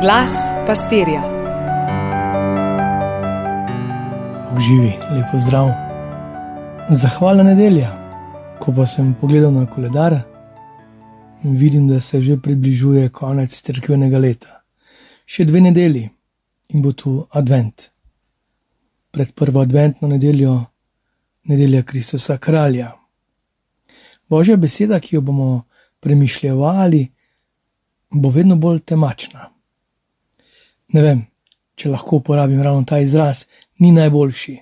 Glas pastirja. Živi, lepo zdrav. Zahvalna nedelja. Ko pa sem pogledal na koledar, vidim, da se že približuje konec crkvenega leta. Še dve nedelji in bo tu advent. Pred prvo adventno nedeljo, nedelja Kristusa Kralja. Božja beseda, ki jo bomo premišljali, bo vedno bolj temačna. Ne vem, če lahko uporabim ravno ta izraz, ni najboljši.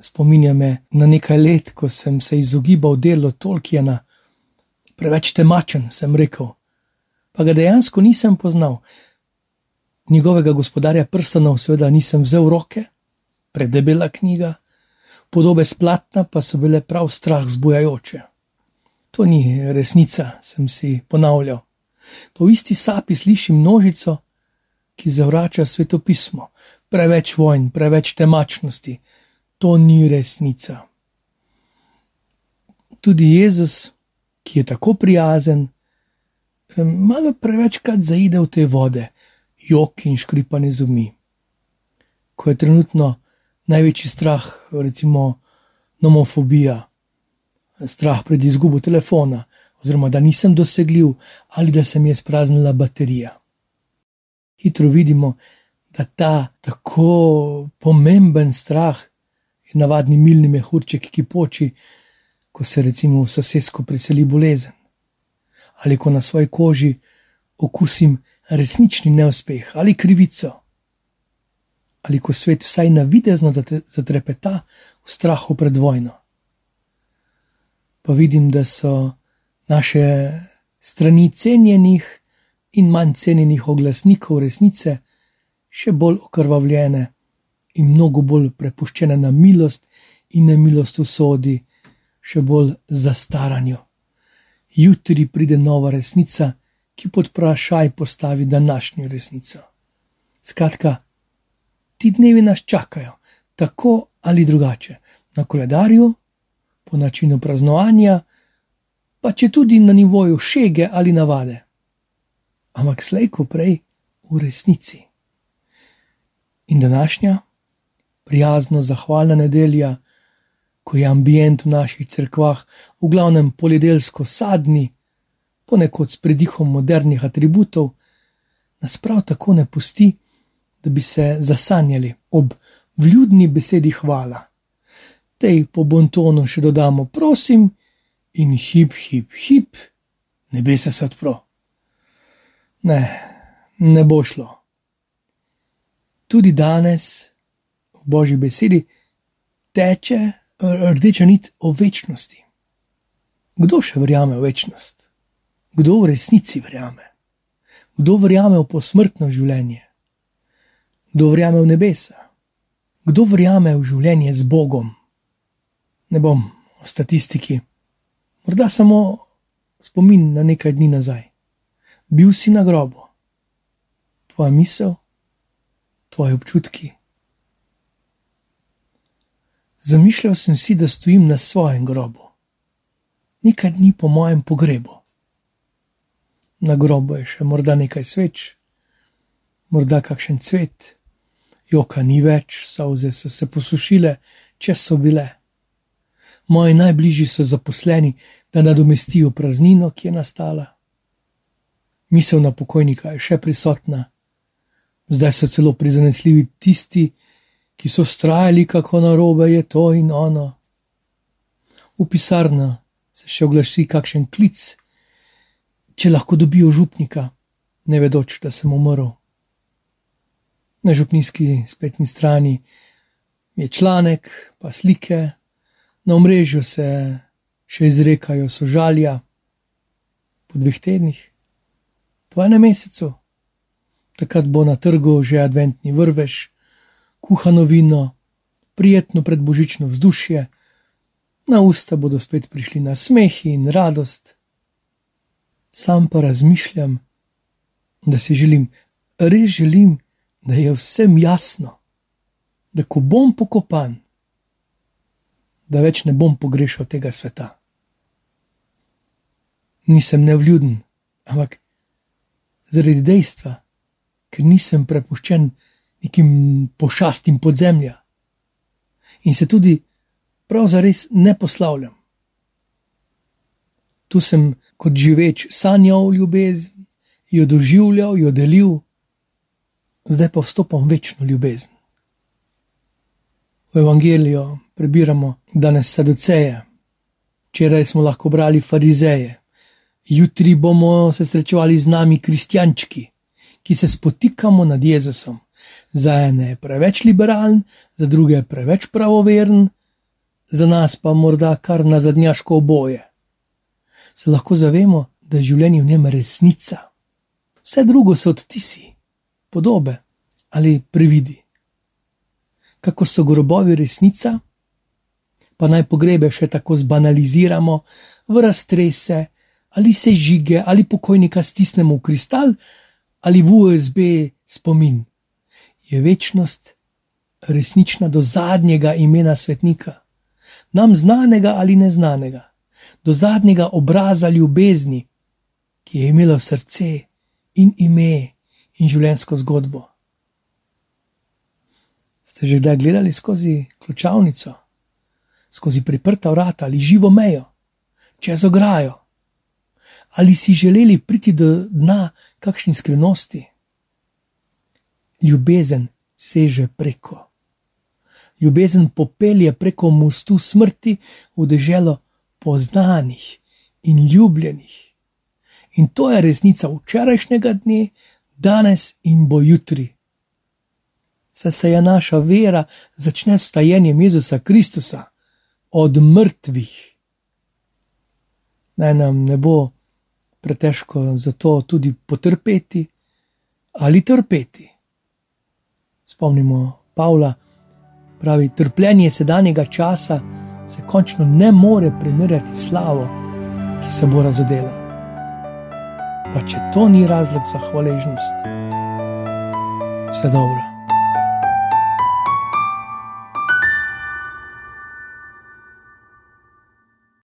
Spominja me na nekaj let, ko sem se izogibal delu Tolkiena, preveč temačen, sem rekel, pa ga dejansko nisem poznal. Njegovega gospodarja prstanov, seveda, nisem vzel v roke, predebela knjiga, podobe splatna pa so bile prav strah zbujajoče. To ni resnica, sem si ponavljal. Po isti sapi slišim množico, ki zavrača svetopismo, preveč vojn, preveč temačnosti. To ni resnica. Tudi Jezus, ki je tako prijazen, malo prevečkrat zaide v te vode, jok in škripanje zumi. Ko je trenutno največji strah, recimo nomofobija, strah pred izgubo telefona, oziroma da nisem dosegljiv ali da se mi je spraznila baterija. Hitro vidimo, da ta tako pomemben strah navadni milni mehurček, ki poči, ko se recimo v sosedsko preseli bolezen, ali ko na svoji koži okusim resnični neuspeh ali krivico, ali ko svet vsaj navidezno zatrepeta v strahu pred vojno. Pa vidim, da so naše strani cenjenih in manj cenjenih oglasnikov resnice še bolj okrvavljene in mnogo bolj prepuščene na milost in nemilost v sodi, še bolj zastaranju. Jutri pride nova resnica, ki pod vprašaj postavi današnjo resnico. Skratka, ti dnevi nas čakajo, tako ali drugače, na koledarju, po načinu praznovanja, pa če tudi na nivoju šege ali navade, ampak slejko prej v resnici. In današnja, prijazno zahvalna nedelja, ko je ambient v naših cerkvah v glavnem poljedelsko sadni, ponekod s predihom modernih atributov, nas prav tako ne pusti, da bi se zasanjali ob vljudni besedi hvala. Tej po bontonu še dodamo, prosim, in hip, hip, hip, nebesa se odpro. Ne, ne bo šlo. Tudi danes v božji besedi teče rdeča nit o večnosti. Kdo še verjame v večnost? Kdo v resnici verjame? Kdo verjame v posmrtno življenje? Kdo verjame v nebesa? Kdo verjame v življenje z Bogom? Ne bom o statistiki, morda samo spomin na nekaj dni nazaj. Bil si na grobu, tvoja misel, tvoji občutki. Zamišljal sem si, da stojim na svojem grobu, nekaj dni po mojem pogrebu. Na grobu je še morda nekaj sveč, morda kakšen cvet, joka ni več, solze so se posušile, če so bile moji najbližji so zaposleni, da nadomestijo praznino, ki je nastala. Misel na pokojnika je še prisotna, zdaj so celo prizanesljivi tisti, ki so strajali, kako narobe je to in ono. V pisarno se še oglasi kakšen klic, če lahko dobijo župnika, ne vedoč, da sem umrl. Na župnijski spletni strani je članek, pa slike, Na omrežju se še izrekajo sožalja, po dveh tednih, po enem mesecu, takrat bo na trgu že adventni vrvež, kuhano vino, prijetno predbožično vzdušje, na usta bodo spet prišli na smeh in radost. Sam pa razmišljam, da si želim, res želim, da je vsem jasno, da ko bom pokopan, da več ne bom pogrešal tega sveta. Nisem nevljuden, ampak zaradi dejstva, ker nisem prepuščen nekim pošastim podzemlja. In se tudi prav zares ne poslavljam. Tu sem kot živeč sanjal ljubezen, jo doživljal, jo delil, zdaj pa vstopam v večno ljubezen. V Evangelijo prebiramo danes saduceje, včeraj smo lahko brali farizeje, jutri bomo se srečevali z nami kristjančki, ki se spotikamo nad Jezusom. Za ene je preveč liberalen, za druge je preveč pravoveren, za nas pa morda kar na zadnjaško oboje. Se lahko zavemo, da je življenje v njem resnica. Vse drugo so odtisi, podobe ali prividi. Kako so grobovi resnica, pa naj pogrebe še tako zbanaliziramo, v raztrese ali se žige ali pokojnika stisnemo v kristal ali v USB spomin. Je večnost resnična do zadnjega imena svetnika, nam znanega ali neznanega, do zadnjega obraza ljubezni, ki je imelo srce in ime in življenjsko zgodbo. Ste že kdaj gledali skozi ključavnico, skozi priprta vrata ali živo mejo, čez ograjo? Ali si želeli priti do dna kakšni skrivnosti? Ljubezen seže preko. Ljubezen popelje preko mostu smrti v deželo poznanih in ljubljenih. In to je resnica včerajšnjega dne, danes in bo jutri. Saj se je naša vera začne s stajenjem Jezusa Kristusa od mrtvih. Naj nam ne bo pretežko za to tudi potrpeti ali trpeti. Spomnimo Pavla, pravi, trpljenje sedanjega časa se končno ne more primerjati slavo, ki se bo razodela pa če to ni razlog za hvaležnost, vse dobro.